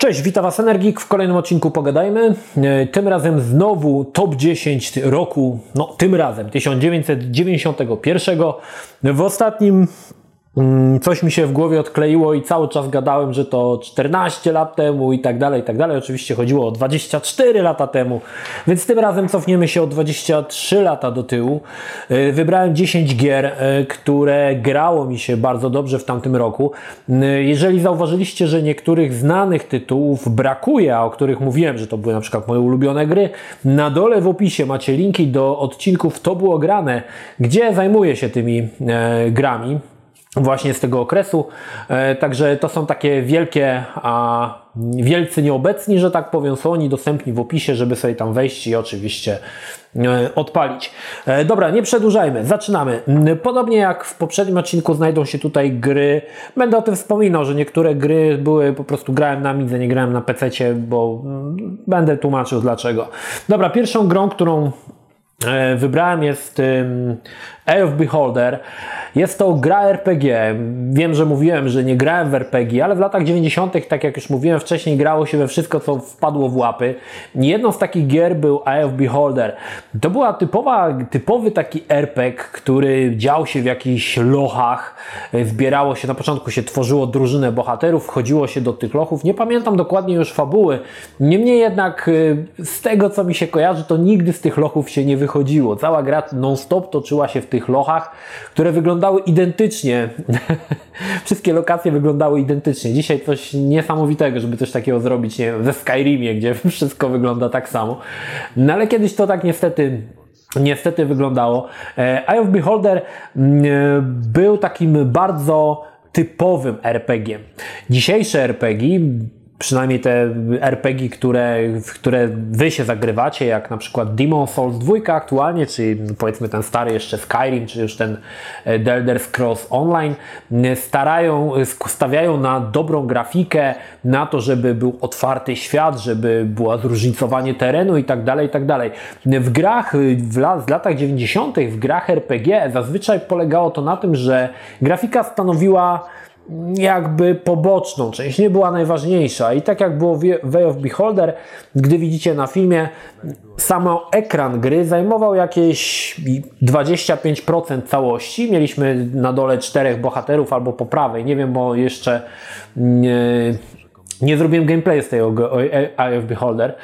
Cześć, witam Was Energik w kolejnym odcinku Pogadajmy. E, tym razem znowu top 10 roku, no tym razem 1991. W ostatnim coś mi się w głowie odkleiło i cały czas gadałem, że to 14 lat temu i tak dalej, i tak dalej. Oczywiście chodziło o 24 lata temu, więc tym razem cofniemy się o 23 lata do tyłu. Y, wybrałem 10 gier, y, które grało mi się bardzo dobrze w tamtym roku. Y, jeżeli zauważyliście, że niektórych znanych tytułów brakuje, a o których mówiłem, że to były na przykład moje ulubione gry, na dole w opisie macie linki do odcinków To było grane, gdzie zajmuję się tymi e, grami właśnie z tego okresu. E, także to są takie wielkie, a wielcy nieobecni, że tak powiem, są oni dostępni w opisie, żeby sobie tam wejść i oczywiście e, odpalić. E, dobra, nie przedłużajmy, zaczynamy. Podobnie jak w poprzednim odcinku znajdą się tutaj gry, będę o tym wspominał, że niektóre gry były, po prostu grałem na Midze, nie grałem na PC, bo będę tłumaczył dlaczego. Dobra, pierwszą grą, którą wybrałem jest Eye of Beholder. Jest to gra RPG. Wiem, że mówiłem, że nie grałem w RPG, ale w latach 90., tak jak już mówiłem wcześniej, grało się we wszystko, co wpadło w łapy. Jedną z takich gier był Eye of Beholder. To była typowa, typowy taki RPG, który dział się w jakichś lochach. Zbierało się, na początku się tworzyło drużynę bohaterów, wchodziło się do tych lochów. Nie pamiętam dokładnie już fabuły. Niemniej jednak y, z tego, co mi się kojarzy, to nigdy z tych lochów się nie wychodziło. Cała gra non-stop toczyła się w tych lochach, które wyglądały identycznie. Wszystkie lokacje wyglądały identycznie. Dzisiaj coś niesamowitego, żeby coś takiego zrobić nie wiem, ze Skyrimie, gdzie wszystko wygląda tak samo. No ale kiedyś to tak niestety niestety wyglądało. E, Eye of Beholder mm, e, był takim bardzo typowym RPG. Dzisiejsze RPG przynajmniej te RPG, które, w które wy się zagrywacie, jak na przykład Demon Souls 2 aktualnie, czy powiedzmy ten stary jeszcze Skyrim, czy już ten e, The Elder Scrolls Online, starają, stawiają na dobrą grafikę, na to, żeby był otwarty świat, żeby było zróżnicowanie terenu i tak dalej, i tak dalej. W grach w, lat, w latach 90., w grach RPG zazwyczaj polegało to na tym, że grafika stanowiła jakby poboczną część, nie była najważniejsza. I tak jak było w Way of Beholder, gdy widzicie na filmie, sam ekran gry zajmował jakieś 25% całości. Mieliśmy na dole czterech bohaterów albo po prawej, nie wiem, bo jeszcze nie, zrobiłem gameplayu z tego Eye of Beholder.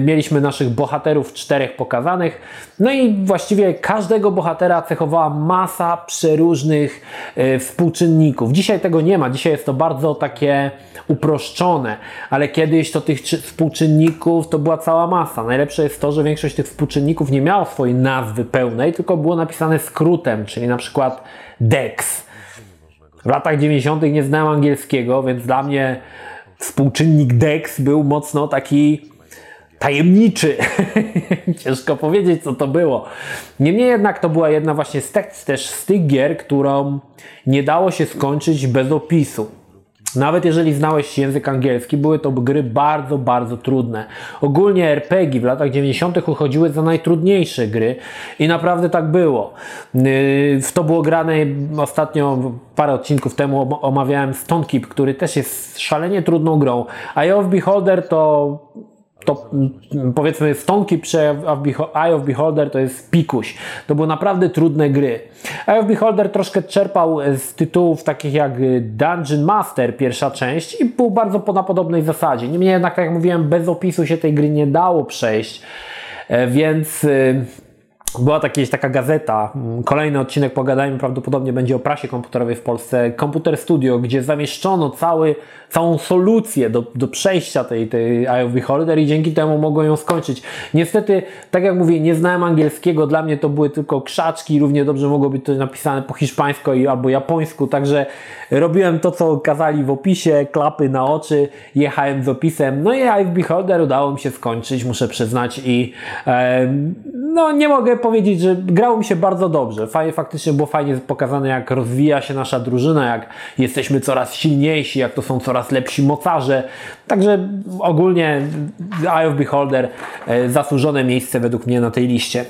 Mieliśmy naszych bohaterów czterech pokazanych. No i właściwie każdego bohatera cechowała masa przeróżnych e, współczynników. Dzisiaj tego nie ma. Dzisiaj jest to bardzo takie uproszczone, ale kiedyś to tych współczynników to była cała masa. Najlepsze jest to, że większość tych współczynników nie miało swojej nazwy pełnej, tylko było napisane skrótem, czyli na przykład DEX. W latach 90. nie znałem angielskiego, więc dla mnie współczynnik DEX był mocno taki tajemniczy. Ciężko powiedzieć, co to było. Niemniej jednak to była jedna właśnie z, też z tych gier, którą nie dało się skończyć bez opisu. Nawet jeżeli znałeś język angielski, były to gry bardzo, bardzo trudne. Ogólnie RPG w latach 90. uchodziły za najtrudniejsze gry i naprawdę tak było. Yy, w to było grane ostatnio, parę odcinków temu omawiałem Stone Keep, który też jest szalenie trudną grą. A Eye of Beholder to to mm, powiedzmy stonki przy Eye of Beholder to jest pikuś. To były naprawdę trudne gry. Eye of Beholder troszkę czerpał z tytułów takich jak Dungeon Master, pierwsza część i był bardzo na podobnej zasadzie. Niemniej jednak, tak jak mówiłem, bez opisu się tej gry nie dało przejść. E, więc y, była taka, taka gazeta, mm, kolejny odcinek Pogadajmy prawdopodobnie będzie o prasie komputerowej w Polsce, Computer Studio, gdzie zamieszczono cały, całą solucję do, do przejścia tej, tej Eye of Beholder i dzięki temu mogłem ją skończyć. Niestety, tak jak mówię, nie znałem angielskiego, dla mnie to były tylko krzaczki, równie dobrze mogło być to napisane po hiszpańsku albo japońsku, także robiłem to, co kazali w opisie, klapy na oczy, jechałem z opisem, no i Eye of Beholder udało mi się skończyć, muszę przyznać. I e, no nie mogę powiedzieć, że grało mi się bardzo dobrze. Fajnie, faktycznie było fajnie pokazane, jak rozwija się nasza drużyna, jak jesteśmy coraz silniejsi, jak to są coraz lepsi mocarze. Także ogólnie Eye of Beholder e, zasłużone miejsce według mnie na tej liście.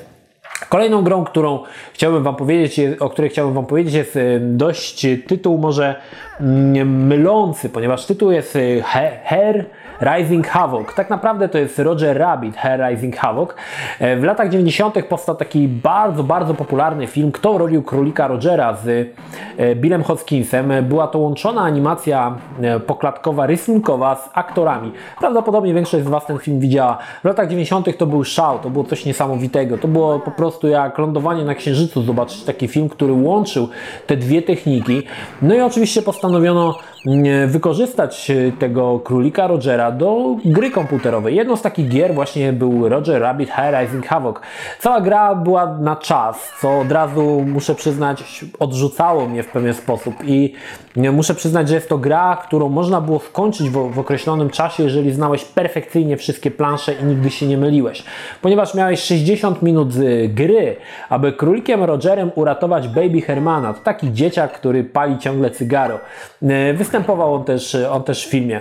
Kolejną grą, którą chciałbym Wam powiedzieć, o której chciałbym Wam powiedzieć, jest dość tytuł może mm, mylący, ponieważ tytuł jest Her Rising Havoc. Tak naprawdę to jest Roger Rabbit, Hair Rising Havoc. E, w latach 90. powstał taki bardzo, bardzo popularny film, kto robił Królika Rogera z e, Billem Hoskinsem. Była to łączona animacja e, poklatkowa, rysunkowa z aktorami. Prawdopodobnie większość z Was ten film widziała. W latach 90. to był szał, to było coś niesamowitego. To było po prostu jak lądowanie na Księżycu, zobaczyć taki film, który łączył te dwie techniki. No i oczywiście postanowiono wykorzystać tego królika Rogera do gry komputerowej. Jedną z takich gier właśnie był Roger Rabbit High Havoc. Cała gra była na czas, co od razu muszę przyznać odrzucało mnie w pewien sposób i muszę przyznać, że jest to gra, którą można było skończyć w, w określonym czasie, jeżeli znałeś perfekcyjnie wszystkie plansze i nigdy się nie myliłeś. Ponieważ miałeś 60 minut z gry, aby królikiem Rogerem uratować Baby Hermana. To taki dzieciak, który pali ciągle cygaro. Występował on też, on też w filmie.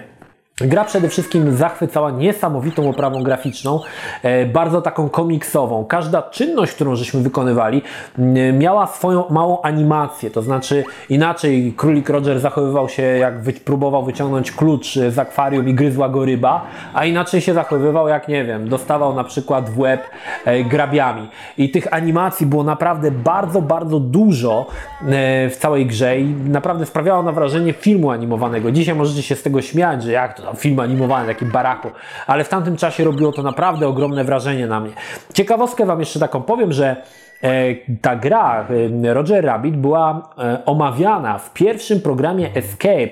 Gra przede wszystkim zachwycała niesamowitą oprawą graficzną, e, bardzo taką komiksową. Każda czynność, którą żeśmy wykonywali, miała swoją małą animację, to znaczy inaczej królik Roger zachowywał się, jak próbował wyciągnąć klucz z akwarium i gryzła go ryba, a inaczej się zachowywał, jak nie wiem, dostawał na przykład w łeb e, grabiami. I tych animacji było naprawdę bardzo, bardzo dużo e, w całej grze i naprawdę sprawiało na wrażenie filmu animowanego. Dzisiaj możecie się z tego śmiać, że jak to film animowany, taki baraku, ale w tamtym czasie robiło to naprawdę ogromne wrażenie na mnie. Ciekawostkę Wam jeszcze taką powiem, że e, ta gra e, Roger Rabbit była e, omawiana w pierwszym programie Escape,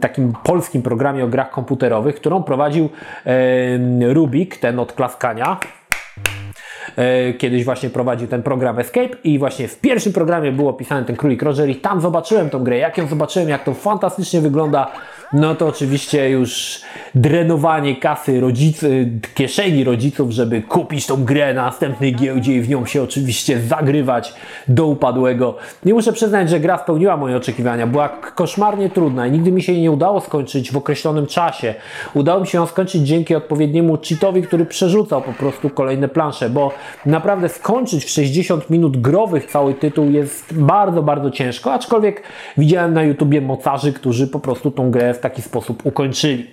takim polskim programie o grach komputerowych, którą prowadził Rubik, ten od klaskania. Kiedyś właśnie prowadził ten program Escape i właśnie w pierwszym programie był opisany ten królik Roger i tam zobaczyłem tą grę. Jak ją zobaczyłem, jak to fantastycznie wygląda no to oczywiście już drenowanie kasy rodzicy, kieszeni rodziców, żeby kupić tą grę na następnej giełdzie i w nią się oczywiście zagrywać do upadłego. Nie muszę przyznać, że gra spełniła moje oczekiwania. Była koszmarnie trudna i nigdy mi się jej nie udało skończyć w określonym czasie. Udało mi się ją skończyć dzięki odpowiedniemu cheatowi, który przerzucał po prostu kolejne plansze, bo naprawdę skończyć w 60 minut growych cały tytuł jest bardzo, bardzo ciężko, aczkolwiek widziałem na YouTubie mocarzy, którzy po prostu tą grę w taki sposób ukończyli.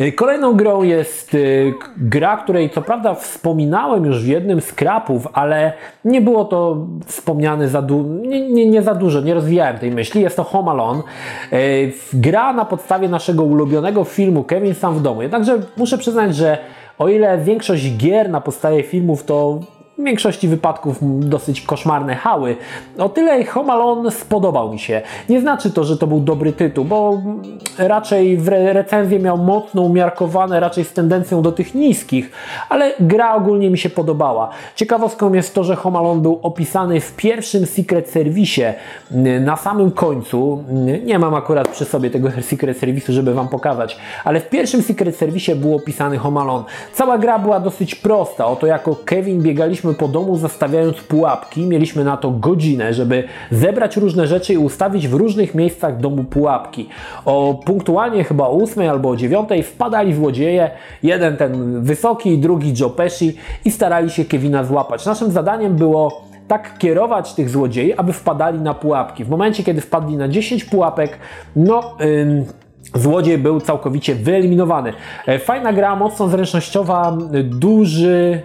Y, kolejną grą jest y, gra, której co prawda wspominałem już w jednym z krapów, ale nie było to wspomniane za nie, nie, nie, za dużo, nie rozwijałem tej myśli. Jest to Home Alone. Y, gra na podstawie naszego ulubionego filmu Kevin sam w domu. Jednakże muszę przyznać, że o ile większość gier na podstawie filmów to w większości wypadków dosyć koszmarne hały. O tyle Home Alone spodobał mi się. Nie znaczy to, że to był dobry tytuł, bo raczej w recenzji miał mocno umiarkowane, raczej z tendencją do tych niskich, ale gra ogólnie mi się podobała. Ciekawostką jest to, że Home Alone był opisany w pierwszym Secret Service na samym końcu. Nie mam akurat przy sobie tego Secret Service'u, żeby Wam pokazać, ale w pierwszym Secret Service był opisany Home Alone. Cała gra była dosyć prosta. Oto jako Kevin biegaliśmy po domu zastawiając pułapki. Mieliśmy na to godzinę, żeby zebrać różne rzeczy i ustawić w różnych miejscach domu pułapki. O punktualnie chyba o 8 albo o 9 wpadali złodzieje, jeden ten wysoki, drugi Joe Pesci i starali się Kevina złapać. Naszym zadaniem było tak kierować tych złodziei, aby wpadali na pułapki. W momencie, kiedy wpadli na 10 pułapek, no... Yy, Złodziej był całkowicie wyeliminowany. E, fajna gra, mocno zręcznościowa, duży,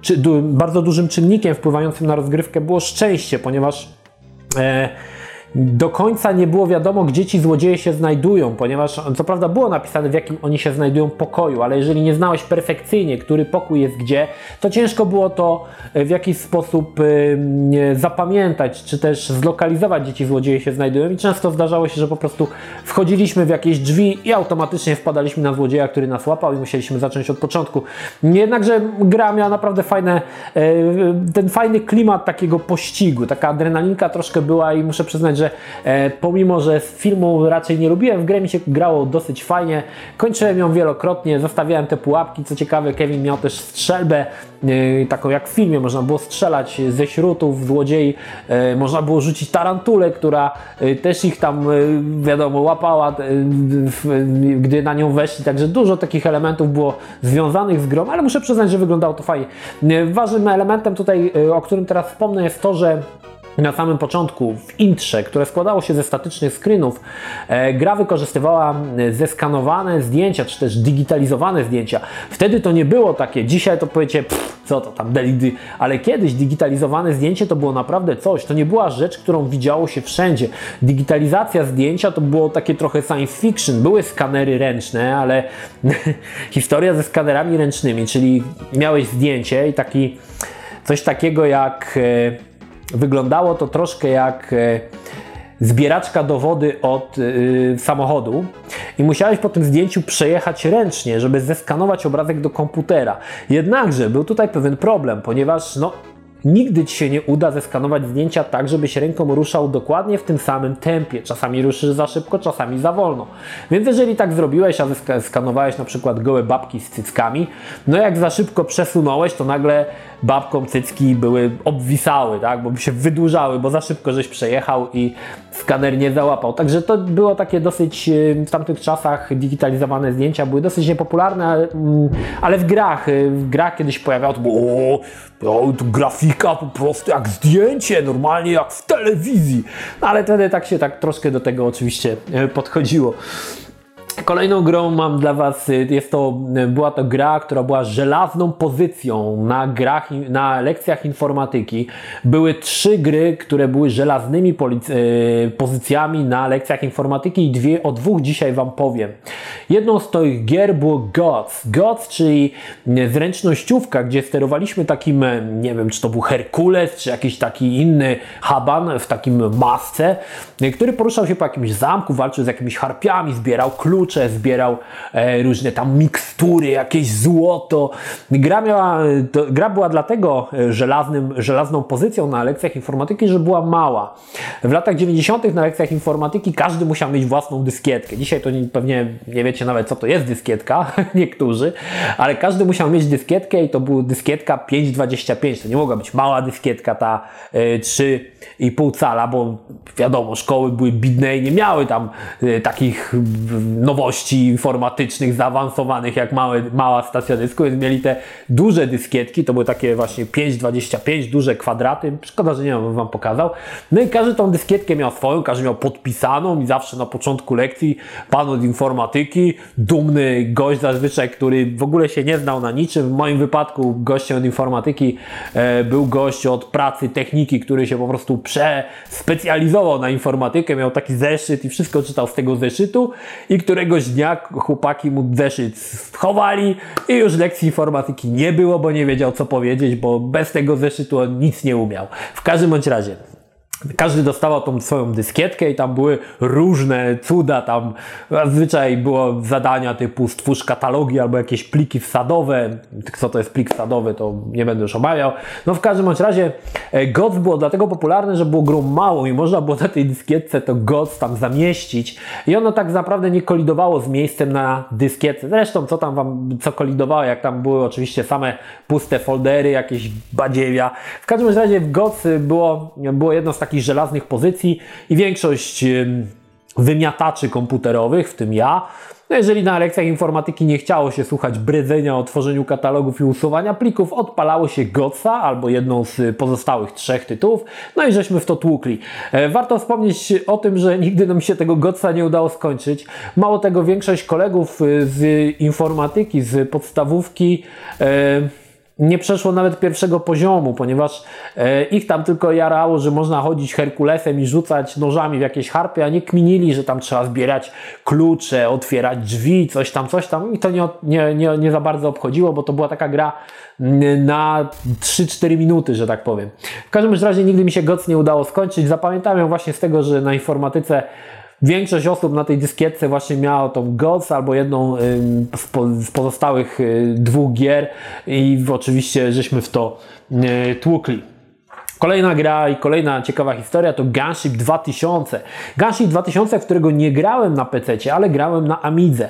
czy, du, bardzo dużym czynnikiem wpływającym na rozgrywkę było szczęście, ponieważ e, do końca nie było wiadomo, gdzie ci złodzieje się znajdują, ponieważ co prawda było napisane, w jakim oni się znajdują pokoju, ale jeżeli nie znałeś perfekcyjnie, który pokój jest gdzie, to ciężko było to e, w jakiś sposób e, zapamiętać, czy też zlokalizować, gdzie ci złodzieje się znajdują. I często zdarzało się, że po prostu wchodziliśmy w jakieś drzwi i automatycznie wpadaliśmy na złodzieja, który nas łapał i musieliśmy zacząć od początku. Jednakże gra miała naprawdę fajne, e, ten fajny klimat takiego pościgu, taka adrenalinka troszkę była i muszę przyznać, także e, pomimo, że z filmu raczej nie lubiłem, w grę mi się grało dosyć fajnie. Kończyłem ją wielokrotnie, zostawiałem te pułapki. Co ciekawe, Kevin miał też strzelbę, e, taką jak w filmie, można było strzelać ze śrutów, złodziei, e, można było rzucić tarantulę, która e, też ich tam, e, wiadomo, łapała, e, w- gdy na nią weszli, także dużo takich elementów było związanych z grą, ale muszę przyznać, że wyglądało to fajnie. E, Ważnym elementem tutaj, e, o którym teraz wspomnę, jest to, że na samym początku w intrze, które składało się ze statycznych screenów, e, gra wykorzystywała e, zeskanowane zdjęcia, czy też digitalizowane zdjęcia. Wtedy to nie było takie, dzisiaj to powiecie, pff, co to tam, delidy, ale kiedyś digitalizowane zdjęcie to było naprawdę coś, to nie była rzecz, którą widziało się wszędzie. Digitalizacja zdjęcia to było takie trochę science fiction, były skanery ręczne, ale historia ze skanerami ręcznymi, czyli miałeś zdjęcie i taki, coś takiego jak... e, Wyglądało to troszkę jak e, zbieraczka do wody od y, samochodu i musiałeś po tym zdjęciu przejechać ręcznie, żeby zeskanować obrazek do komputera. Jednakże był tutaj pewien problem, ponieważ no, nigdy Ci się nie uda zeskanować zdjęcia tak, żebyś ręką ruszał dokładnie w tym samym tempie. Czasami ruszysz za szybko, czasami za wolno. Więc jeżeli tak zrobiłeś, a skanowałeś na przykład gołe babki z cyckami, no jak za szybko przesunąłeś, to nagle babkom cycki były obwisały, tak, bo się wydłużały, bo za szybko żeś przejechał i skaner nie załapał. Także to było takie dosyć e, w tamtych czasach digitalizowane zdjęcia były dosyć niepopularne, ale, mm, w grach, e, w grach kiedyś pojawiało to było o, o, tu grafika po prostu jak zdjęcie, normalnie jak w telewizji. No, ale wtedy tak się tak troszkę do tego oczywiście e, podchodziło. Kolejną grą mam dla Was, y, jest to, y, była to gra, która była żelazną pozycją na grach, na lekcjach informatyki. Były trzy gry, które były żelaznymi y, pozycjami na lekcjach informatyki i dwie, o dwóch dzisiaj Wam powiem. Jedną z tych gier było Gods. Gods, czyli zręcznościówka, gdzie sterowaliśmy takim, nie wiem, czy to był Herkules, czy jakiś taki inny haban w takim masce, który poruszał się po jakimś zamku, walczył z jakimiś harpiami, zbierał klucze, zbierał e, różne tam mikstury, jakieś złoto. Gra, miała, to, gra była dlatego e, żelaznym, żelazną pozycją na lekcjach informatyki, że była mała. W latach 90. na lekcjach informatyki każdy musiał mieć własną dyskietkę. Dzisiaj to nie, pewnie nie wiecie nawet, co to jest dyskietka, niektórzy, ale każdy musiał mieć dyskietkę i to była dyskietka 5,25. To nie mogła być mała dyskietka, ta e, 3,5 cala, bo wiadomo, szkoły były bidne i nie miały tam e, takich nowości informatycznych zaawansowanych jak małe, mała stacja dysku, więc mieli te duże dyskietki, to były takie właśnie 5,25, duże kwadraty. Szkoda, że nie mam wam pokazał. No i każdy tą dyskietkę miał swoją, każdy miał podpisaną i zawsze na początku lekcji pan od informatyki, dumny gość zazwyczaj, który w ogóle się nie znał na niczym. W moim wypadku gościem od informatyki e, był gość od pracy techniki, który się po prostu przespecjalizował na informatykę, miał taki zeszyt i wszystko czytał z tego zeszytu i któregoś dnia chłopaki mu zeszyt schowali i już lekcji informatyki nie było, bo nie wiedział co powiedzieć, bo bez tego zeszytu on nic nie umiał. W każdym bądź razie. Każdy dostawał tą swoją dyskietkę i tam były różne cuda, tam zazwyczaj było zadania typu stwórz katalogi albo jakieś pliki wsadowe. Co to jest plik wsadowy, to nie będę już omawiał. No w każdym bądź razie e, GOTS było dlatego popularne, że było grą małą i można było na tej dyskietce to GOTS tam zamieścić i ono tak naprawdę nie kolidowało z miejscem na dyskietce. Zresztą co tam wam, co kolidowało, jak tam były oczywiście same puste foldery, jakieś badziewia. W każdym razie w GOTS było, było jedno z takich żelaznych pozycji i większość wymiataczy komputerowych, w tym ja, no jeżeli na lekcjach informatyki nie chciało się słuchać bredzenia o tworzeniu katalogów i usuwania plików, odpalało się GOTSa albo jedną z pozostałych trzech tytułów, no i żeśmy w to tłukli. E, Warto wspomnieć o tym, że nigdy nam się tego GOTSa nie udało skończyć. Mało tego, większość kolegów y, z informatyki, z podstawówki e, nie przeszło nawet pierwszego poziomu, ponieważ e, ich tam tylko jarało, że można chodzić Herkulesem i rzucać nożami w jakieś harpy, a nie kminili, że tam trzeba zbierać klucze, otwierać drzwi, coś tam, coś tam. I to nie, nie, nie, nie za bardzo obchodziło, bo to była taka gra na 3-4 minuty, że tak powiem. W każdym razie nigdy mi się GOC nie udało skończyć. Zapamiętałem właśnie z tego, że na informatyce Większość osób na tej dyskietce właśnie miała tą GOTS albo jedną z, po, z pozostałych y, dwóch gier i oczywiście żeśmy w to y, tłukli. Kolejna gra i kolejna ciekawa historia to Gunship 2000. Gunship 2000, w którego nie grałem na PC, ale grałem na Amidze.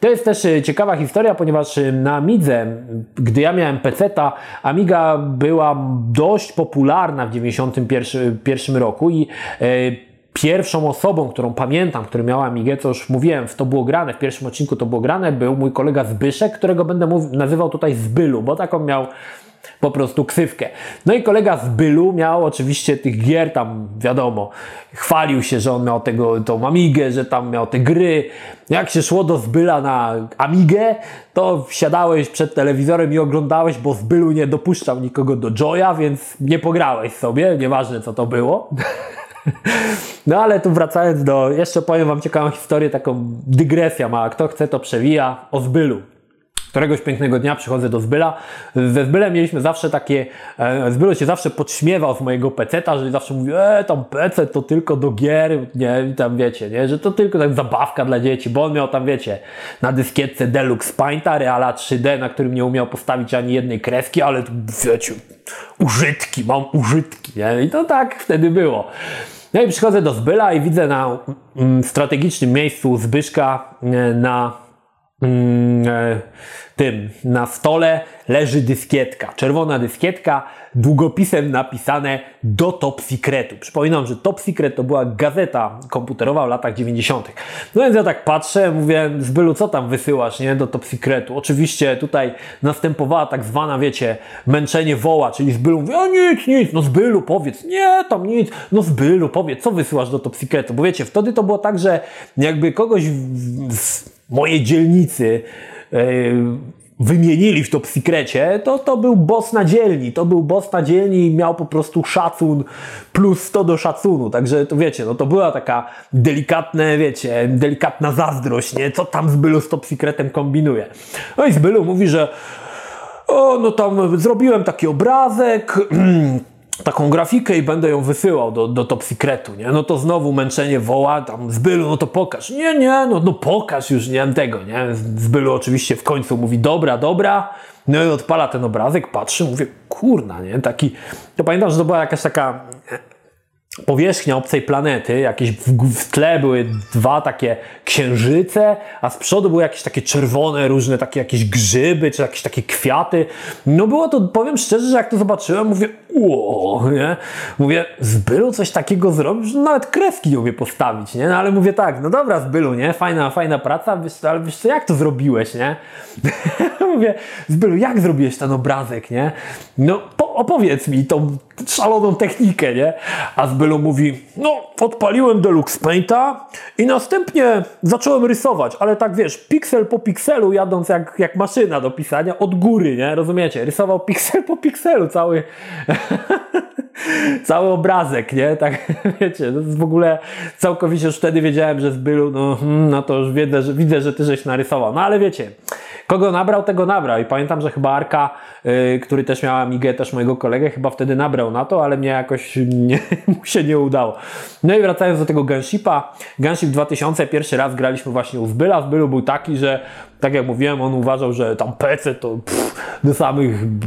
To jest też e, ciekawa historia, ponieważ na Amidze, gdy ja miałem PC-ta, Amiga była dość popularna w 1991 roku i pierwszą osobą, którą pamiętam, który miała Amigę, co już mówiłem, w to było grane, w pierwszym odcinku to było grane, był mój kolega Zbyszek, którego będę nazywał tutaj Zbylu, bo taką miał po prostu ksywkę. No i kolega z Bylu miał oczywiście tych gier tam, wiadomo, chwalił się, że on miał tego, tą Amigę, że tam miał te gry. Jak się szło do Zbyla na Amigę, to wsiadałeś przed telewizorem i oglądałeś, bo Zbylu nie dopuszczał nikogo do Joya, więc nie pograłeś sobie, nieważne co to było. No ale tu wracając do, jeszcze powiem Wam ciekawą historię, taką dygresja mała, kto chce to przewija, o Zbylu. Któregoś pięknego dnia przychodzę do Zbyla. Ze Zbylem mieliśmy zawsze takie, e, Zbylo się zawsze podśmiewał z mojego peceta, że zawsze mówił, e, tam PC to tylko do gier, nie, tam wiecie, nie, że to tylko tak zabawka dla dzieci, bo on miał tam, wiecie, na dyskietce Deluxe Painta, Reala 3D, na którym nie umiał postawić ani jednej kreski, ale wiecie, użytki, mam użytki, nie, i to tak wtedy było. No i przychodzę do Zbyla i widzę na mm, strategicznym miejscu Zbyszka e, na tym na stole leży dyskietka, czerwona dyskietka, długopisem napisane do Top Secretu. Przypominam, że Top Secret to była gazeta komputerowa w latach 90. No więc ja tak patrzę, mówię, Zbylu, co tam wysyłasz, nie, do Top Secretu? Oczywiście tutaj następowała tak zwana, wiecie, męczenie woła, czyli Zbylu mówi, o nic, nic, no Zbylu, powiedz, nie, tam nic, no Zbylu, powiedz, co wysyłasz do Top Secretu? Bo wiecie, wtedy to było tak, że jakby kogoś z mojej dzielnicy wymienili w Top Secrecie, to to był boss na dzielni. To był boss na dzielni i miał po prostu szacun plus 100 do szacunu. Także to wiecie, no to była taka delikatne, wiecie, delikatna zazdrość, nie? Co tam z Bylu z Top Secretem kombinuje. No i z Bylu mówi, że o, no tam zrobiłem taki obrazek, taką grafikę i będę ją wysyłał do, do Top Secretu, nie? No to znowu męczenie woła, tam Zbylu, no to pokaż. Nie, nie, no, no pokaż już, nie mam tego, nie? Zbylu oczywiście w końcu mówi, dobra, dobra, no i odpala ten obrazek, patrzy, mówię, kurna, nie? Taki, to pamiętam, że to była jakaś taka powierzchnia obcej planety, jakieś w, w, tle były dwa takie księżyce, a z przodu były jakieś takie czerwone, różne takie jakieś grzyby, czy jakieś takie kwiaty. No było to, powiem szczerze, że jak to zobaczyłem, mówię, uo, nie? Mówię, Zbylu coś takiego zrobił, że nawet kreski nie umie postawić, nie? No ale mówię tak, no dobra Zbylu, nie? Fajna, fajna praca, wiesz, ale wiesz co, jak to zrobiłeś, nie? mówię, Zbylu, jak zrobiłeś ten obrazek, nie? No opowiedz mi tą szaloną technikę, nie? A Zbylu mówi, no odpaliłem Deluxe Painta i następnie zacząłem rysować, ale tak wiesz, piksel po pikselu jadąc jak, jak maszyna do pisania od góry, nie? Rozumiecie? Rysował piksel po pikselu cały cały obrazek, nie? Tak, wiecie, to jest w ogóle całkowicie już wtedy wiedziałem, że z Bylu, no, no to już widzę że, widzę, że ty żeś narysował. No ale wiecie, kogo nabrał, tego nabrał. I pamiętam, że chyba Arka, yy, który też miał Amigę, też mojego kolegę, chyba wtedy nabrał na to, ale mnie jakoś nie, mu się nie udało. No i wracając do tego Gunshipa, Gunship 2000 pierwszy raz graliśmy właśnie u Zbyla. Zbylu był taki, że tak jak mówiłem, on uważał, że tam PC to pff, do samych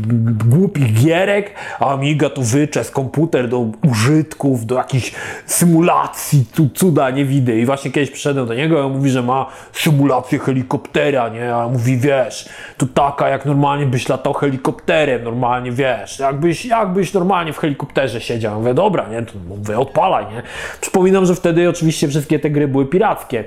głupich gierek, a Amiga to wyczes, komputer do użytków, do jakichś symulacji, tu cuda nie widzę. I właśnie kiedyś przyszedłem do niego i on mówi, że ma symulację helikoptera, nie? A mówi, wiesz, to taka jak normalnie byś latał helikopterem, normalnie, wiesz, jakbyś, jakbyś normalnie w helikopterze siedział. Ja mówię, dobra, nie? To mówię, odpalaj, nie? Przypominam, że wtedy oczywiście wszystkie te gry były pirackie.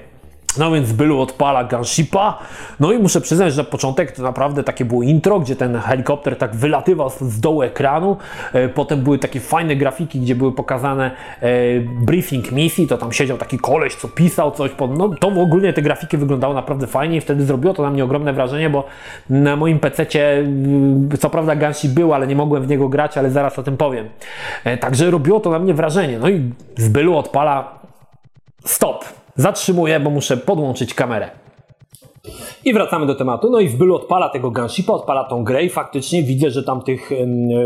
No więc Bylu odpala Gunshipa. No i muszę przyznać, że na początek to naprawdę takie było intro, gdzie ten helikopter tak wylatywał z dołu ekranu. E, potem były takie fajne grafiki, gdzie były pokazane e, briefing misji. To tam siedział taki koleś, co pisał coś. No to ogólnie te grafiki wyglądały naprawdę fajnie i wtedy zrobiło to na mnie ogromne wrażenie, bo na moim PC-cie mm, co prawda Gunship był, ale nie mogłem w niego grać, ale zaraz o tym powiem. E, także robiło to na mnie wrażenie. No i z Bylu odpala stop Zatrzymuję, bo muszę podłączyć kamerę. I wracamy do tematu. No i w Bylu odpala tego Gunshipa, odpala tą grę i faktycznie widzę, że tam tych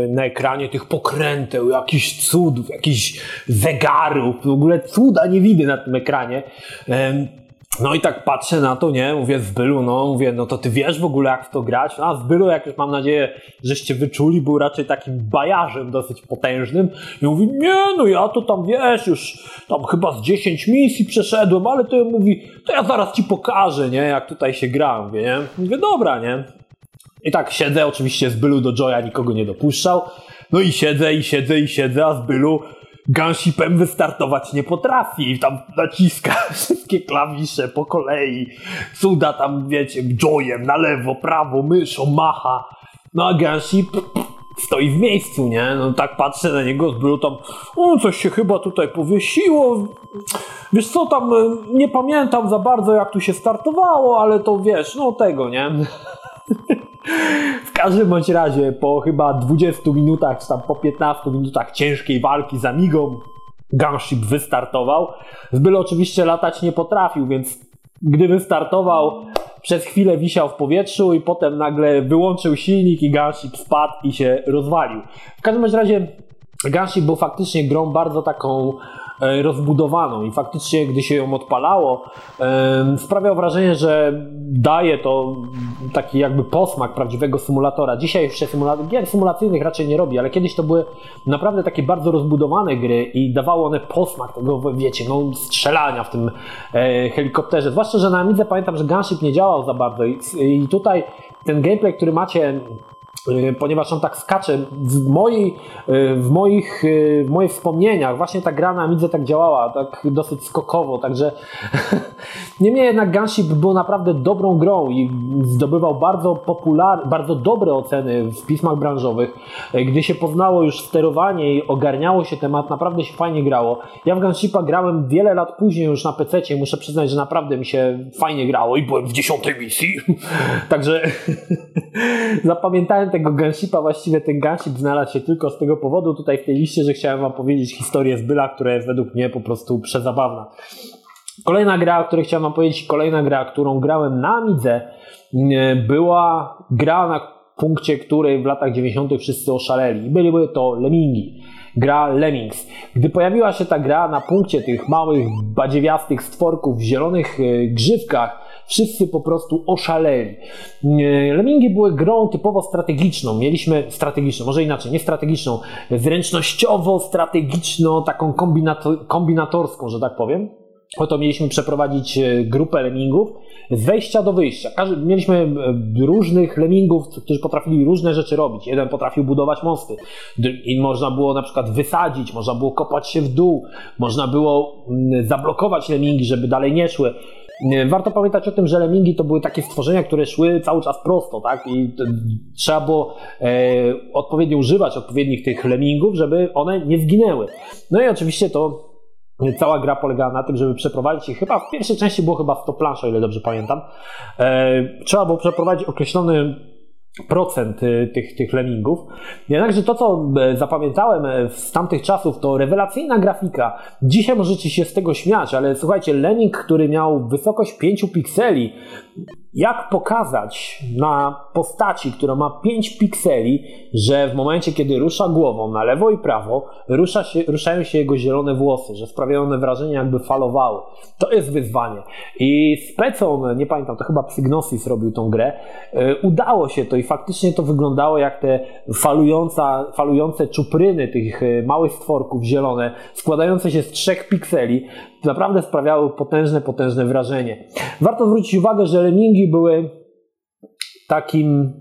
na ekranie tych pokręteł, jakichś cudów, jakichś zegarów, w ogóle cuda nie widzę na tym ekranie. No i tak patrzę na to, nie, mówię Zbylu, no mówię, no to ty wiesz w ogóle jak w to grać? No, a Zbylu, jak już mam nadzieję, żeście wyczuli, był raczej takim bajarzem dosyć potężnym i mówi, nie, no ja to tam wiesz, już tam chyba z 10 misji przeszedłem, ale to mówi, to ja zaraz ci pokażę, nie, jak tutaj się gra, mówię, nie? Mówię, dobra, nie? I tak siedzę, oczywiście Zbylu do Joya nikogo nie dopuszczał, no i siedzę, i siedzę, i siedzę, a Zbylu Gunshipem wystartować nie potrafi. Tam naciska wszystkie klawisze po kolei. Cuda tam, wiecie, joyem na lewo, prawo, myszą, macha. No a Gunship stoi w miejscu, nie? No tak patrzę na niego z tam, o, coś się chyba tutaj powiesiło. Wiesz co, tam nie pamiętam za bardzo jak tu się startowało, ale to wiesz, no tego, nie? W każdym bądź razie po chyba 20 minutach, czy tam po 15 minutach ciężkiej walki z Amigą, Gunship wystartował. Zbyl oczywiście latać nie potrafił, więc gdy wystartował, przez chwilę wisiał w powietrzu i potem nagle wyłączył silnik i Gunship spadł i się rozwalił. W każdym razie Gunship był faktycznie grą bardzo taką rozbudowaną i faktycznie, gdy się ją odpalało, sprawiał wrażenie, że daje to taki jakby posmak prawdziwego symulatora. Dzisiaj się symulator, gier symulacyjnych raczej nie robi, ale kiedyś to były naprawdę takie bardzo rozbudowane gry i dawały one posmak tego, wiecie, no, strzelania w tym e, helikopterze. Zwłaszcza, że na Amidze pamiętam, że Gunship nie działał za bardzo i, i tutaj ten gameplay, który macie ponieważ on tak skacze. W, mojej, y, w, moich, y, w moich wspomnieniach właśnie ta gra na Amidze tak działała, tak dosyć skokowo, także niemniej jednak Gunship był naprawdę dobrą grą i zdobywał bardzo popularne, bardzo dobre oceny w pismach branżowych. Gdy się poznało już sterowanie i ogarniało się temat, naprawdę się fajnie grało. Ja w Gunshipa grałem wiele lat później już na PC muszę przyznać, że naprawdę mi się fajnie grało i byłem w dziesiątej misji, także zapamiętałem tego Gunshipa, właściwie ten Gunship znalazł się tylko z tego powodu tutaj w tej liście, że chciałem wam powiedzieć historię z Byla, która jest według mnie po prostu przezabawna. Kolejna gra, o której chciałem wam powiedzieć, kolejna gra, którą grałem na Amidze, była gra, na punkcie której w latach 90. wszyscy oszaleli. Były to Lemmingi. Gra Lemmings. Gdy pojawiła się ta gra na punkcie tych małych, badziewiastych stworków w zielonych e, grzywkach, wszyscy po prostu oszaleli. Lemingi były grą typowo strategiczną. Mieliśmy strategiczną, może inaczej, nie strategiczną, zręcznościowo, strategiczną, taką kombinator, kombinatorską, że tak powiem. Oto mieliśmy przeprowadzić e, grupę lemmingów z wejścia do wyjścia. mieliśmy e, różnych lemmingów, którzy potrafili różne rzeczy robić. Jeden potrafił budować mosty, i można było na przykład wysadzić, można było kopać się w dół, można było mm, zablokować lemmingi, żeby dalej nie szły. Warto pamiętać o tym, że lemingi to były takie stworzenia, które szły cały czas prosto, tak? I trzeba było e, odpowiednio używać odpowiednich tych lemingów, żeby one nie zginęły. No i oczywiście to Cała gra polegała na tym, żeby przeprowadzić ich, chyba w pierwszej części było chyba 100 plansz, o ile dobrze pamiętam. E, trzeba było przeprowadzić określony procent y, tych, tych lemmingów. Jednakże to, co e, zapamiętałem e, z tamtych czasów, to rewelacyjna grafika. Dzisiaj możecie się z tego śmiać, ale słuchajcie, lemming, który miał wysokość 5 pikseli, jak pokazać na postaci, która ma 5 pikseli, że w momencie, kiedy rusza głową na lewo i prawo, rusza się, ruszają się jego zielone włosy, że sprawiają one wrażenie, jakby falowały. To jest wyzwanie. I Specon, nie pamiętam, to chyba Psygnosis robił tą grę, yy, udało się to i faktycznie to wyglądało jak te falująca, falujące czupryny tych e, małych stworków zielone, składające się z trzech pikseli, naprawdę sprawiały potężne, potężne wrażenie. Warto zwrócić uwagę, że lemingi były takim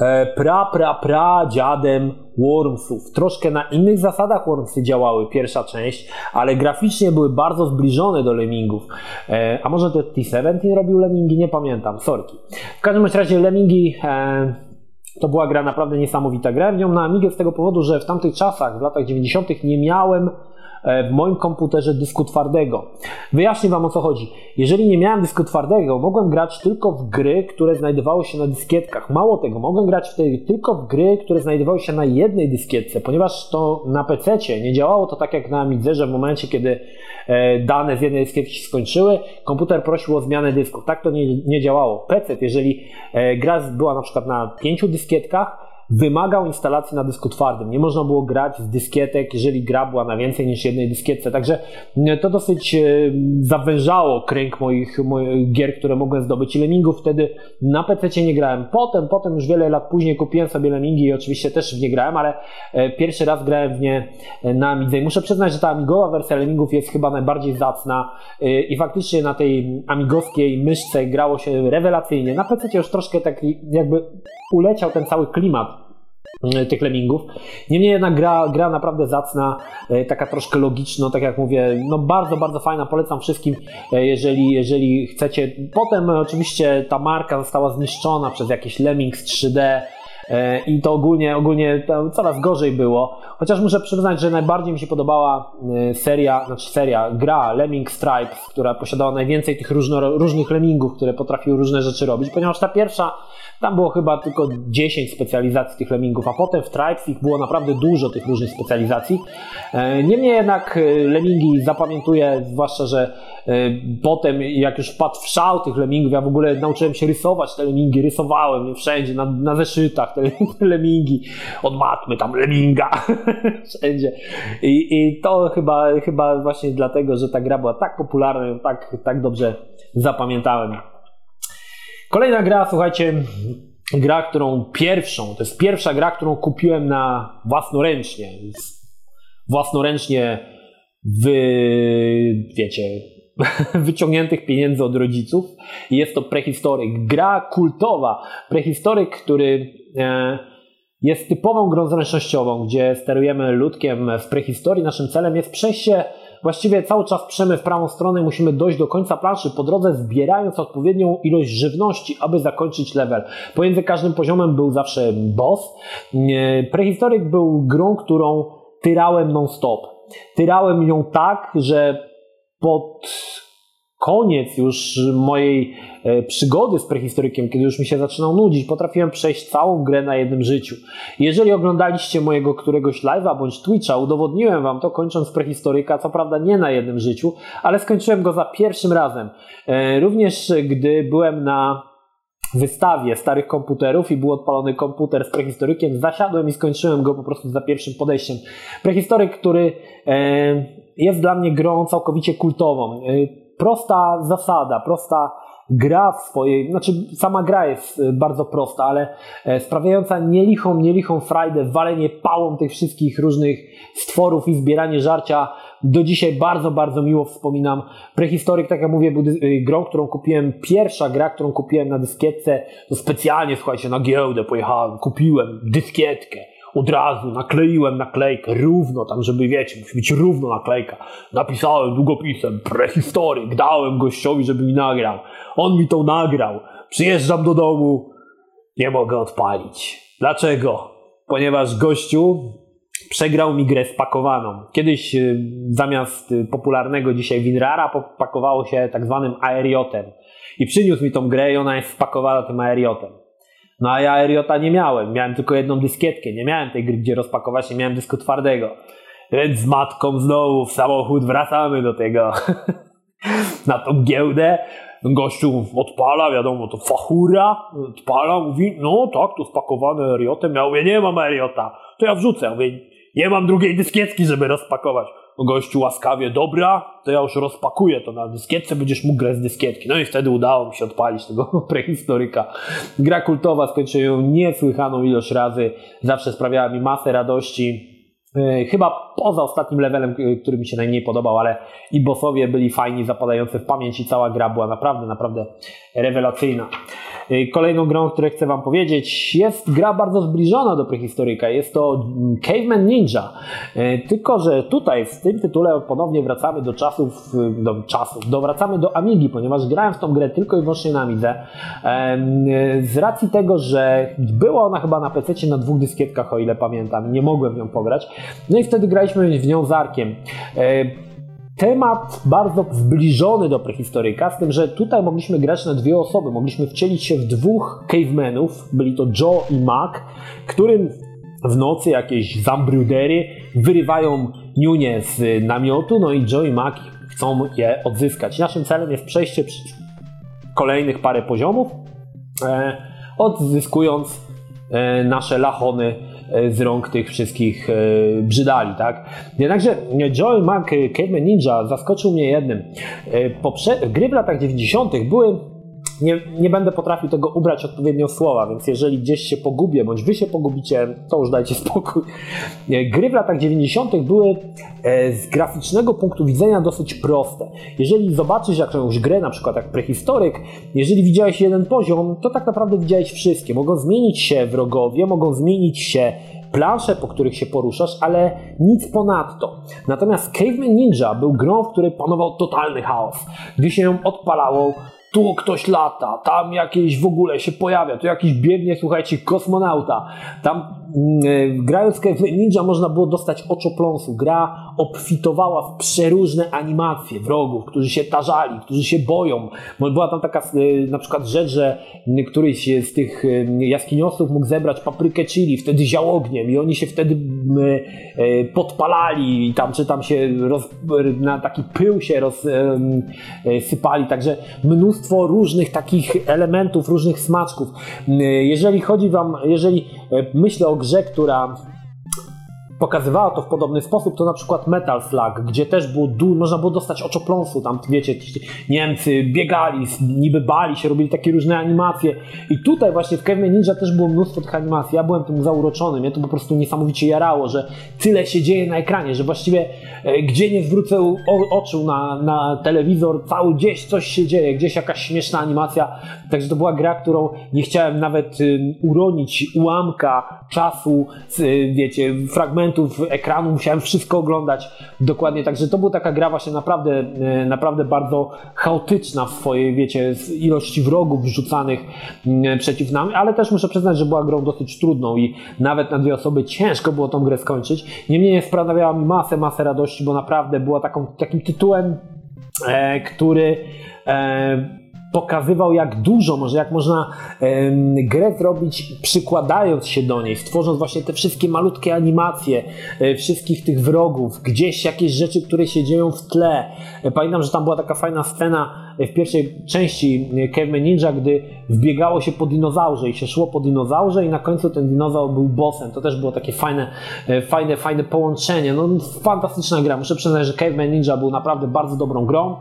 e, pra, pra, pra dziadem Wormsów. Troszkę na innych zasadach Wormsy działały, pierwsza część, ale graficznie były bardzo zbliżone do Lemmingów. E, a może to T-17 robił Lemmingi? Nie pamiętam, sorki. W każdym razie Lemmingi e, to była gra naprawdę niesamowita. Grałem w nią na Amigę z tego powodu, że w tamtych czasach, w latach 90. nie miałem w moim komputerze dysku twardego. Wyjaśnię Wam o co chodzi. Jeżeli nie miałem dysku twardego, mogłem grać tylko w gry, które znajdowały się na dyskietkach. Mało tego, mogłem grać wtedy tylko w gry, które znajdowały się na jednej dyskietce, ponieważ to na PC nie działało to tak jak na Amidze, że w momencie, kiedy e, dane z jednej dyskietki się skończyły, komputer prosił o zmianę dysków. Tak to nie, nie działało. PC, jeżeli e, gra była na przykład na pięciu dyskietkach, wymagał instalacji na dysku twardym. Nie można było grać z dyskietek, jeżeli gra była na więcej niż jednej dyskietce. Także to dosyć zawężało kręg moich, moich gier, które mogłem zdobyć. I Lemmingów wtedy na PC nie grałem. Potem, potem już wiele lat później kupiłem sobie Lemmingi i oczywiście też w nie grałem, ale pierwszy raz grałem w nie na Amidze. I muszę przyznać, że ta amigowa wersja Lemmingów jest chyba najbardziej zacna i faktycznie na tej amigowskiej myszce grało się rewelacyjnie. Na PC już troszkę tak jakby uleciał ten cały klimat e, tych lemmingów. Niemniej jednak gra, gra naprawdę zacna, e, taka troszkę logiczna, tak jak mówię, no bardzo, bardzo fajna, polecam wszystkim, e, jeżeli, jeżeli chcecie. Potem oczywiście ta marka została zniszczona przez jakieś Lemmings 3D, i to ogólnie, ogólnie coraz gorzej było. Chociaż muszę przyznać, że najbardziej mi się podobała seria, znaczy seria, gra Lemming Stripes, która posiadała najwięcej tych różno, różnych lemmingów, które potrafiły różne rzeczy robić, ponieważ ta pierwsza tam było chyba tylko 10 specjalizacji tych lemmingów, a potem w Tribes ich było naprawdę dużo tych różnych specjalizacji. E, niemniej jednak e, lemmingi zapamiętuję, zwłaszcza, że e, potem jak już wpadł w szał tych lemmingów, ja w ogóle nauczyłem się rysować te lemmingi, rysowałem wszędzie, na, na zeszytach te, lemmingi, od matmy tam lemminga, wszędzie. I, I, to chyba, chyba właśnie dlatego, że ta gra była tak popularna, tak, tak dobrze zapamiętałem. Kolejna gra, słuchajcie, gra, którą pierwszą, to jest pierwsza gra, którą kupiłem na własnoręcznie. Własnoręcznie wy, wiecie, wyciągniętych pieniędzy od rodziców. Jest to prehistoryk. Gra kultowa. Prehistoryk, który e, jest typową grą zręcznościową, gdzie sterujemy ludkiem w prehistorii. Naszym celem jest przejście Właściwie cały czas przemy w prawą stronę musimy dojść do końca planszy po drodze, zbierając odpowiednią ilość żywności, aby zakończyć level. Pomiędzy każdym poziomem był zawsze boss. Prehistoryk był grą, którą tyrałem non-stop. Tyrałem ją tak, że pod koniec już mojej e, przygody z prehistorykiem, kiedy już mi się zaczynał nudzić, potrafiłem przejść całą grę na jednym życiu. Jeżeli oglądaliście mojego któregoś live'a bądź Twitcha, udowodniłem wam to kończąc prehistoryka, co prawda nie na jednym życiu, ale skończyłem go za pierwszym razem. E, również gdy byłem na wystawie starych komputerów i był odpalony komputer z prehistorykiem, zasiadłem i skończyłem go po prostu za pierwszym podejściem. Prehistoryk, który e, jest dla mnie grą całkowicie kultową prosta zasada, prosta gra w swojej, znaczy sama gra jest e, bardzo prosta, ale e, sprawiająca nielichą, nielichą frajdę, walenie pałą tych wszystkich różnych stworów i zbieranie żarcia. Do dzisiaj bardzo, bardzo miło wspominam. Prehistoryk, tak jak mówię, był e, grą, którą kupiłem, pierwsza gra, którą kupiłem na dyskietce, to specjalnie, słuchajcie, na giełdę pojechałem, kupiłem dyskietkę od razu nakleiłem naklejkę równo, tam żeby wiecie, musi być równo naklejka. Napisałem długopisem prehistoryk, dałem gościowi, żeby mi nagrał. On mi to nagrał. Przyjeżdżam do domu, nie mogę odpalić. Dlaczego? Ponieważ gościu przegrał mi grę spakowaną. Kiedyś y, zamiast y, popularnego dzisiaj WinRara pakowało się tak zwanym aeriotem. I przyniósł mi tą grę i ona jest spakowana tym aeriotem. No a ja Eriota nie miałem, miałem tylko jedną dyskietkę, nie miałem tej gry, gdzie rozpakować, nie miałem dysku twardego. Więc z matką znowu w samochód wracamy do tego, na tą giełdę. Gościu odpala, wiadomo, to fachura, odpala, mówi, no tak, to spakowane Eriotem. Ja mówię, nie mam Eriota, to ja wrzucę. Ja mówię, nie mam drugiej dyskietki, żeby rozpakować. Gościu łaskawie, dobra, to ja już rozpakuję to na dyskietce, będziesz mógł grać z dyskietki. No i wtedy udało mi się odpalić tego prehistoryka. Gra kultowa, skończyłem ją niesłychaną ilość razy, zawsze sprawiała mi masę radości. E, chyba poza ostatnim levelem, e, który mi się najmniej podobał, ale i bossowie byli fajni, zapadający w pamięć i cała gra była naprawdę, naprawdę rewelacyjna. E, kolejną grą, o której chcę Wam powiedzieć, jest gra bardzo zbliżona do prehistoryka. Jest to Caveman Ninja. Tylko, że tutaj w tym tytule ponownie wracamy do czasów, do czasów, do, wracamy do Amigi, ponieważ grałem w tą grę tylko i wyłącznie na Amidze. Z racji tego, że była ona chyba na PC na dwóch dyskietkach, o ile pamiętam, nie mogłem nią pograć. No i wtedy graliśmy w nią z Arkiem. E, temat bardzo zbliżony do prehistoryka, z tym, że tutaj mogliśmy grać na dwie osoby. Mogliśmy wcielić się w dwóch cavemenów, byli to Joe i Mac, którym w nocy jakieś zambrudery wyrywają niunie z namiotu, no i Joe i Mac chcą je odzyskać. Naszym celem jest przejście kolejnych parę poziomów, e, odzyskując nasze lachony z rąk tych wszystkich brzydali, tak? Jednakże Joel Mack Caveman Ninja zaskoczył mnie jednym. Poprze- gry w latach 90. były nie, nie będę potrafił tego ubrać odpowiednio słowa, więc jeżeli gdzieś się pogubię, bądź wy się pogubicie, to już dajcie spokój. Gry w latach 90. były e, z graficznego punktu widzenia dosyć proste. Jeżeli zobaczysz jakąś grę, na przykład jak prehistoryk, jeżeli widziałeś jeden poziom, to tak naprawdę widziałeś wszystkie. Mogą zmienić się wrogowie, mogą zmienić się plansze, po których się poruszasz, ale nic ponadto. Natomiast Caveman Ninja był grą, w której panował totalny chaos. Gdy się ją odpalało, tu ktoś lata, tam jakieś w ogóle się pojawia, tu jakiś biegnie, słuchajcie, kosmonauta. Tam grając w Ninja można było dostać oczopląsu. Gra obfitowała w przeróżne animacje wrogów, którzy się tarzali, którzy się boją. Była tam taka yy, na przykład rzecz, że któryś z tych yy, jaskiniosów mógł zebrać paprykę chili, wtedy ział ogniem i oni się wtedy podpalali i tam, czy tam się roz, na taki pył się rozsypali. Także mnóstwo różnych takich elementów, różnych smaczków. Jeżeli chodzi wam, jeżeli e, myślę o grze, która pokazywała to w podobny sposób, to na przykład Metal Slug, gdzie też było du- można było dostać oczopląsu, tam wiecie, Niemcy biegali, niby bali się, robili takie różne animacje. I tutaj właśnie w Caveman Ninja też było mnóstwo tych animacji, ja byłem tym zauroczony, mnie to po prostu niesamowicie jarało, że tyle się dzieje na ekranie, że właściwie e, gdzie nie zwrócę o- oczu na, na telewizor, cały gdzieś coś się dzieje, gdzieś jakaś śmieszna animacja, także to była gra, którą nie chciałem nawet uronić ułamka czasu, wiecie, fragmentu ekranu, musiałem wszystko oglądać dokładnie, także to była taka gra właśnie naprawdę, e, naprawdę bardzo chaotyczna w swojej, wiecie, ilości wrogów wrzucanych mm, przeciw nam, ale też muszę przyznać, że była grą dosyć trudną i nawet na dwie osoby ciężko było tą grę skończyć. Niemniej nie sprawiała mi masę, masę radości, bo naprawdę była taką, takim tytułem, e, który e, pokazywał, jak dużo, może jak można grę zrobić, przykładając się do niej, stworząc właśnie te wszystkie malutkie animacje e, wszystkich tych wrogów, gdzieś jakieś rzeczy, które się dzieją w tle. E, pamiętam, że tam była taka fajna scena, w pierwszej części Caveman Ninja, gdy wbiegało się po dinozaurze i się szło po dinozaurze i na końcu ten dinozaur był bossem. To też było takie fajne, e, fajne, fajne połączenie. No, fantastyczna gra. Muszę przyznać, że Caveman Ninja był naprawdę bardzo dobrą grą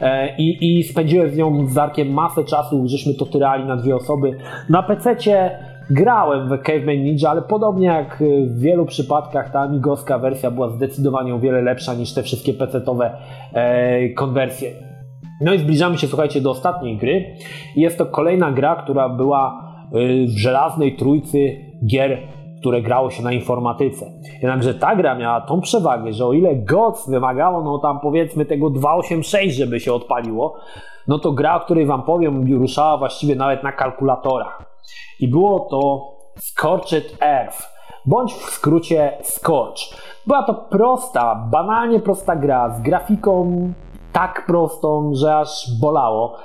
e, i, i spędziłem z nią z Arkiem masę czasu, żeśmy to tyrali na dwie osoby. Na PC-cie grałem w Caveman Ninja, ale podobnie jak w wielu przypadkach ta amigowska wersja była zdecydowanie o wiele lepsza niż te wszystkie PC-towe e, konwersje. No i zbliżamy się, słuchajcie, do ostatniej gry. Jest to kolejna gra, która była y, w żelaznej trójcy gier, które grało się na informatyce. Jednakże ta gra miała tą przewagę, że o ile GOC wymagało, no tam powiedzmy tego 286, żeby się odpaliło, no to gra, o której wam powiem, ruszała właściwie nawet na kalkulatorach. I było to Scorched Earth, bądź w skrócie Scorch. Była to prosta, banalnie prosta gra z grafiką tak prostą, że aż bolało.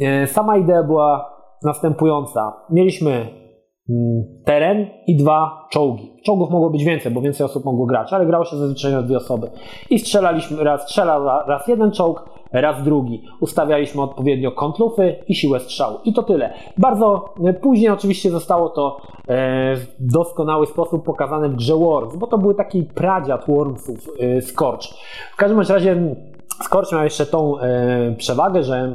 E, sama idea była następująca. Mieliśmy mm, teren i dwa czołgi. Czołgów mogło być więcej, bo więcej osób mogło grać, ale grało się zazwyczaj na dwie osoby. I strzelaliśmy, raz strzela raz jeden czołg, raz drugi. Ustawialiśmy odpowiednio kąt lufy i siłę strzału. I to tyle. Bardzo e, później oczywiście zostało to e, w doskonały sposób pokazane w grze Worms, bo to były taki pradziad Wormsów, Scorch. W każdym razie Scorch miał jeszcze tą e, przewagę, że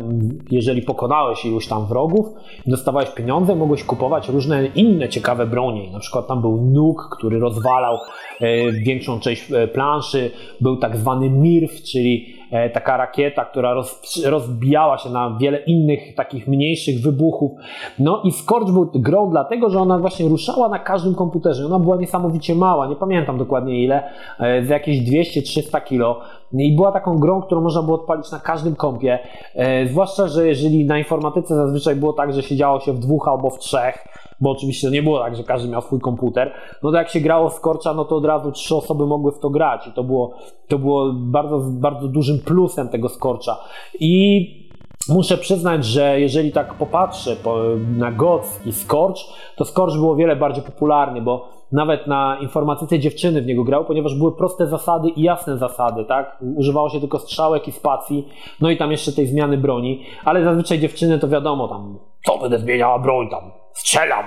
jeżeli pokonałeś iluś tam wrogów, dostawałeś pieniądze, mogłeś kupować różne inne ciekawe bronie. Na przykład tam był nóg, który rozwalał e, większą część e, planszy, był tak zwany MIRF, czyli e, taka rakieta, która roz, rozbijała się na wiele innych takich mniejszych wybuchów. No i Scorch był grą dlatego, że ona właśnie ruszała na każdym komputerze. Ona była niesamowicie mała, nie pamiętam dokładnie ile, e, z jakieś 200-300 kilo i była taką grą, którą można było odpalić na każdym kompie. E, zwłaszcza, że jeżeli na informatyce zazwyczaj było tak, że siedziało się w dwóch albo w trzech, bo oczywiście nie było tak, że każdy miał swój komputer, no to jak się grało z Korcza, no to od razu trzy osoby mogły w to grać i to było, to było bardzo, bardzo dużym plusem tego Skorcza. I Muszę przyznać, że jeżeli tak popatrzę na GOTS i Scorch, to Scorch było wiele bardziej popularny, bo nawet na informatyce dziewczyny w niego grały, ponieważ były proste zasady i jasne zasady, tak? Używało się tylko strzałek i spacji, no i tam jeszcze tej zmiany broni, ale zazwyczaj dziewczyny to wiadomo, tam co będę zmieniała broń tam, strzelam.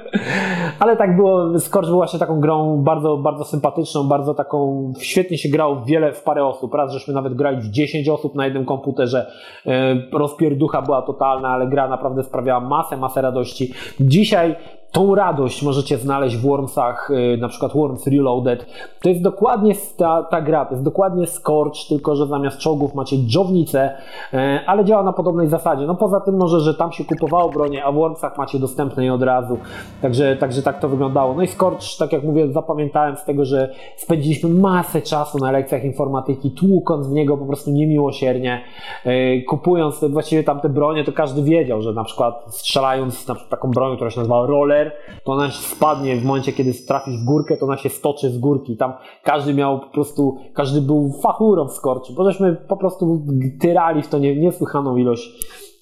Ale tak było, Scorch był właśnie taką grą bardzo, bardzo sympatyczną, bardzo taką, świetnie się grało w wiele, w parę osób. Raz żeśmy nawet grali w 10 osób na jednym komputerze. E, rozpierducha była totalna, ale gra naprawdę sprawiała masę, masę radości. Dzisiaj tą radość możecie znaleźć w Wormsach, y, na przykład Worms Reloaded. To jest dokładnie ta, ta gra, to jest dokładnie Scorch, tylko że zamiast czołgów macie dżownicę, y, ale działa na podobnej zasadzie. No poza tym może, że tam się kupowało bronię, a w Wormsach macie dostępne je od razu. Także, także tak to wyglądało. No i Scorch, tak jak mówię, zapamiętałem z tego, że spędziliśmy masę czasu na lekcjach informatyki, tłukąc w niego po prostu niemiłosiernie, y, kupując właściwie tam te bronie, to każdy wiedział, że na przykład strzelając na przykład taką bronią, która się nazywa roller, to ona spadnie w momencie, kiedy trafisz w górkę, to ona się stoczy z górki. Tam każdy miał po prostu, każdy był fachurą w skorczy, bo żeśmy po prostu tyrali w to niesłychaną ilość,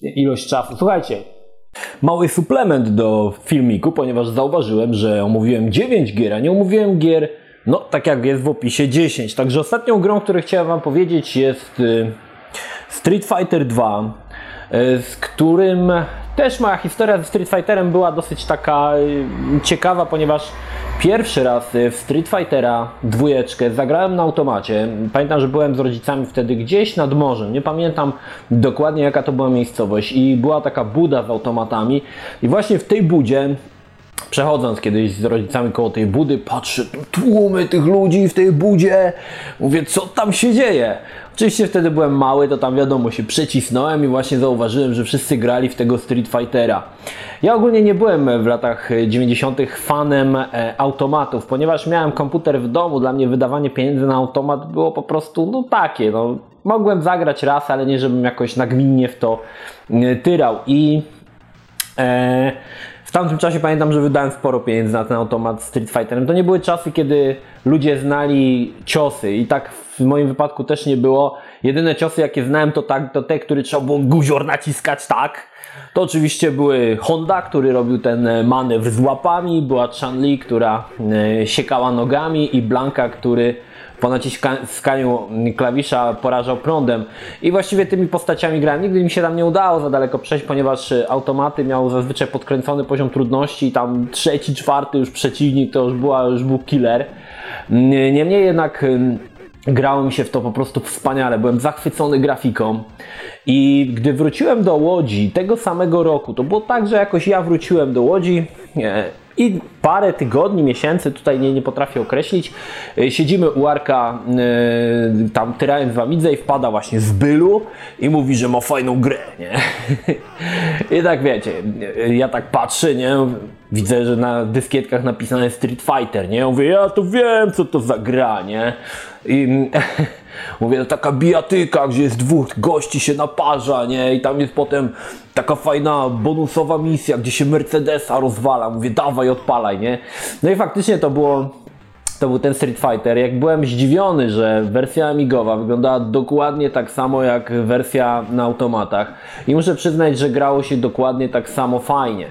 ilość czasu. Słuchajcie, Mały suplement do filmiku, ponieważ zauważyłem, że omówiłem 9 gier, a nie omówiłem gier, no tak jak jest w opisie 10. Także ostatnią grą, którą chciałem Wam powiedzieć jest y, Street Fighter 2, y, z którym też moja historia ze Street Fighterem była dosyć taka y, ciekawa, ponieważ pierwszy raz y, w Street Fightera dwójeczkę zagrałem na automacie. Pamiętam, że byłem z rodzicami wtedy gdzieś nad morzem. Nie pamiętam dokładnie jaka to była miejscowość i była taka buda z automatami i właśnie w tej budzie Przechodząc kiedyś z rodzicami koło tej budy, patrzę, tłumy tych ludzi w tej budzie. Mówię, co tam się dzieje? Oczywiście wtedy byłem mały, to tam wiadomo, się przecisnąłem i właśnie zauważyłem, że wszyscy grali w tego Street Fightera. Ja ogólnie nie byłem w latach 90. fanem e, automatów, ponieważ miałem komputer w domu, dla mnie wydawanie pieniędzy na automat było po prostu no takie. No, mogłem zagrać raz, ale nie żebym jakoś nagminnie w to e, tyrał. I e, w tamtym czasie pamiętam, że wydałem sporo pieniędzy na ten automat Street Fighterem. To nie były czasy, kiedy ludzie znali ciosy i tak w moim wypadku też nie było. Jedyne ciosy, jakie znałem, to, tak, to te, które trzeba było guzior naciskać tak. To oczywiście były Honda, który robił ten manewr z łapami, była Chun-Li, która e, siekała nogami i Blanka, który po naciskaniu klawisza porażał prądem. I właściwie tymi postaciami grałem. Nigdy mi się tam nie udało za daleko przejść, ponieważ automaty miały zazwyczaj podkręcony poziom trudności i tam trzeci, czwarty już przeciwnik to już, była, już był killer. Niemniej jednak grało mi się w to po prostu wspaniale. Byłem zachwycony grafiką. I gdy wróciłem do Łodzi tego samego roku, to było tak, że jakoś ja wróciłem do Łodzi. I parę tygodni, miesięcy, tutaj nie, nie potrafię określić, e, siedzimy u Arka, yy, tam tyrając w Amidze i wpada właśnie z bylu i mówi, że ma fajną grę, nie? I tak wiecie, ja tak patrzę, nie? Widzę, że na dyskietkach napisane Street Fighter, nie? Ja mówię, ja to wiem, co to za gra, nie? I mówię, taka bijatyka, gdzie jest dwóch gości się naparza, nie? I tam jest potem taka fajna bonusowa misja, gdzie się Mercedesa rozwala. Mówię, dawaj, odpalaj, nie? No i faktycznie to było to był ten Street Fighter. Jak byłem zdziwiony, że wersja Amigowa wyglądała dokładnie tak samo jak wersja na automatach. I muszę przyznać, że grało się dokładnie tak samo fajnie.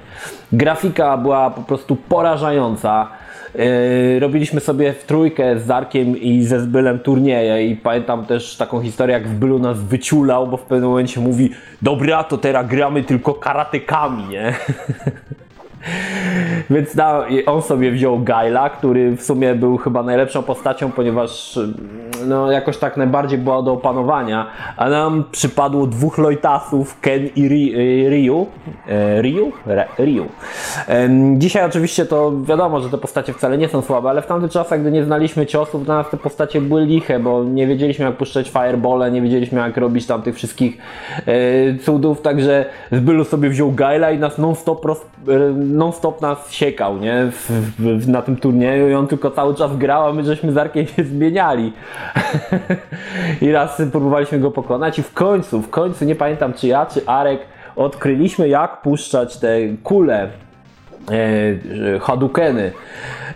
Grafika była po prostu porażająca. Yy, robiliśmy sobie w trójkę z Zarkiem i ze Zbylem turnieje i pamiętam też taką historię, jak Zbylu nas wyciulał, bo w pewnym momencie mówi dobra, to teraz gramy tylko karatykami, nie? Więc na, on sobie wziął Gaila, który w sumie był chyba najlepszą postacią, ponieważ no, jakoś tak najbardziej była do opanowania, a nam przypadło dwóch Lojtasów, Ken i Ryu. E, Ryu? Ryu. Dzisiaj oczywiście to wiadomo, że te postacie wcale nie są słabe, ale w tamtych czasach, gdy nie znaliśmy ciosów, dla nas te postacie były liche, bo nie wiedzieliśmy jak puszczać firebole, nie wiedzieliśmy jak robić tam tych wszystkich e, cudów, także Zbylu sobie wziął Gaila i nas non-stop e, non-stop nas siekał, nie? W, w, na tym turnieju i on tylko cały czas grał, a my żeśmy z Arkiem się zmieniali. I raz próbowaliśmy go pokonać i w końcu, w końcu, nie pamiętam czy ja, czy Arek, odkryliśmy jak puszczać te kule e, Hadukeny.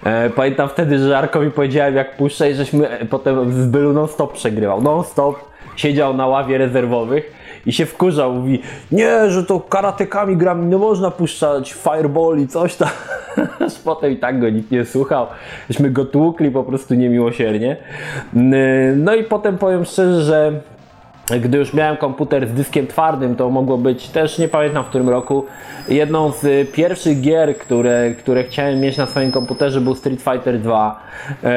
E, pamiętam wtedy, że Arkowi powiedziałem jak puszczać, żeśmy potem z Bylu non-stop przegrywał. Non-stop siedział na ławie rezerwowych i się wkurzał, mówi, nie, że to karatykami gram, nie można puszczać fireball i coś tam. Potem i tak go nikt nie słuchał. Myśmy go tłukli po prostu niemiłosiernie. No i potem powiem szczerze, że gdy już miałem komputer z dyskiem twardym, to mogło być też, nie pamiętam w którym roku, jedną z pierwszych gier, które, które chciałem mieć na swoim komputerze był Street Fighter 2. E,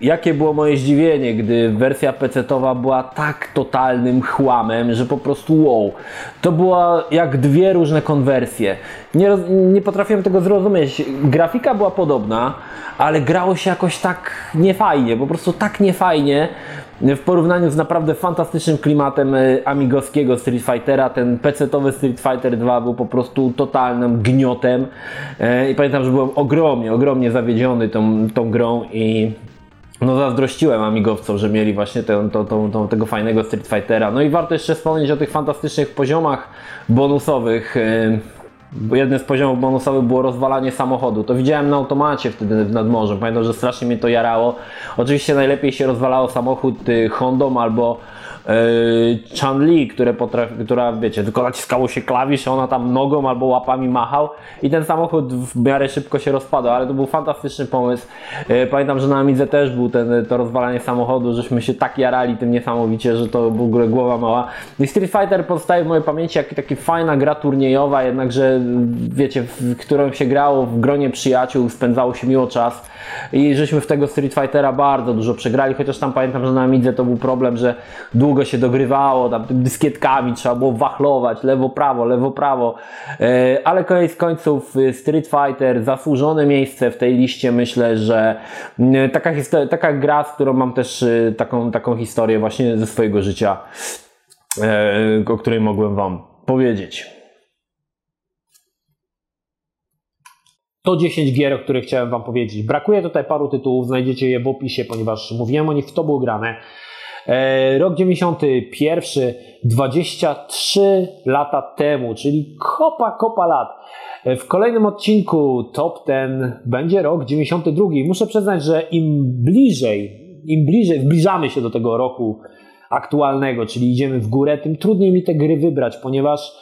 jakie było moje zdziwienie, gdy wersja PC-towa była tak totalnym chłamem, że po prostu wow. To była jak dwie różne konwersje. Nie, nie potrafiłem tego zrozumieć. Grafika była podobna, ale grało się jakoś tak niefajnie, po prostu tak niefajnie, w porównaniu z naprawdę fantastycznym klimatem e, amigowskiego Street Fightera, ten PC-towy Street Fighter 2 był po prostu totalnym gniotem e, i pamiętam, że byłem ogromnie, ogromnie zawiedziony tą, tą grą i no zazdrościłem amigowcom, że mieli właśnie tę, tą, tą, tą, tego fajnego Street Fightera. No i warto jeszcze wspomnieć o tych fantastycznych poziomach bonusowych e, jednym z poziomów bonusowych było rozwalanie samochodu. To widziałem na automacie wtedy nad morzem. Pamiętam, że strasznie mnie to jarało. Oczywiście najlepiej się rozwalało samochód y, Hondą albo yy, Chan-Li, która, wiecie, tylko naciskało się klawisz, ona tam nogą albo łapami machał i ten samochód w miarę szybko się rozpadał, ale to był fantastyczny pomysł. Yy, pamiętam, że na Amidze też był ten, to rozwalanie samochodu, żeśmy się tak jarali tym niesamowicie, że to ogóle głowa mała. I Street Fighter pozostaje w mojej pamięci jak taka fajna gra turniejowa, jednakże wiecie, w którą się grało w gronie przyjaciół, spędzało się miło czas i żeśmy w tego Street Fightera bardzo dużo przegrali, chociaż tam pamiętam, że na Amidze to był problem, że długo się dogrywało, tam dyskietkami trzeba było wachlować, lewo, prawo, lewo, prawo, e, ale koniec końców y, Street Fighter zasłużone miejsce w tej liście, myślę, że mm, taka, taka gra, z którą mam też taką, taką historię właśnie ze swojego życia, e, o której mogłem Wam powiedzieć. To 10 gier, o których chciałem Wam powiedzieć. Brakuje tutaj paru tytułów, znajdziecie je w opisie, ponieważ mówiłem o nich w to było grane. E, rok 91, 23 lata temu, czyli kopa, kopa lat. E, w kolejnym odcinku Top 10 będzie rok 92. Muszę przyznać, że im bliżej, im bliżej zbliżamy się do tego roku aktualnego, czyli idziemy w górę, tym trudniej mi te gry wybrać, ponieważ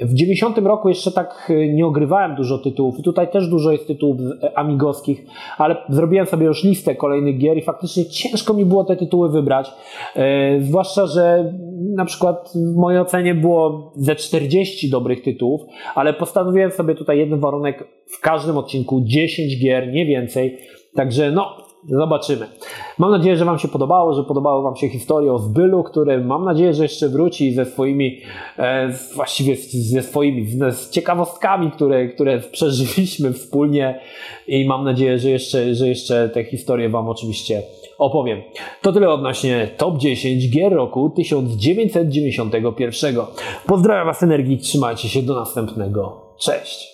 w 90 roku jeszcze tak e, nie ogrywałem dużo tytułów i tutaj też dużo jest tytułów e, amigowskich, ale zrobiłem sobie już listę kolejnych gier i faktycznie ciężko mi było te tytuły wybrać. E, zwłaszcza, że na przykład w mojej ocenie było ze 40 dobrych tytułów, ale postanowiłem sobie tutaj jeden warunek w każdym odcinku 10 gier, nie więcej. Także no, Zobaczymy. Mam nadzieję, że Wam się podobało, że podobało Wam się historia o Zbylu, który mam nadzieję, że jeszcze wróci ze swoimi, e, właściwie ze swoimi, z ciekawostkami, które, które przeżyliśmy wspólnie i mam nadzieję, że jeszcze, że jeszcze te historie Wam oczywiście opowiem. To tyle odnośnie top 10 gier roku 1991. Pozdrawiam Was energii, trzymajcie się, do następnego. Cześć!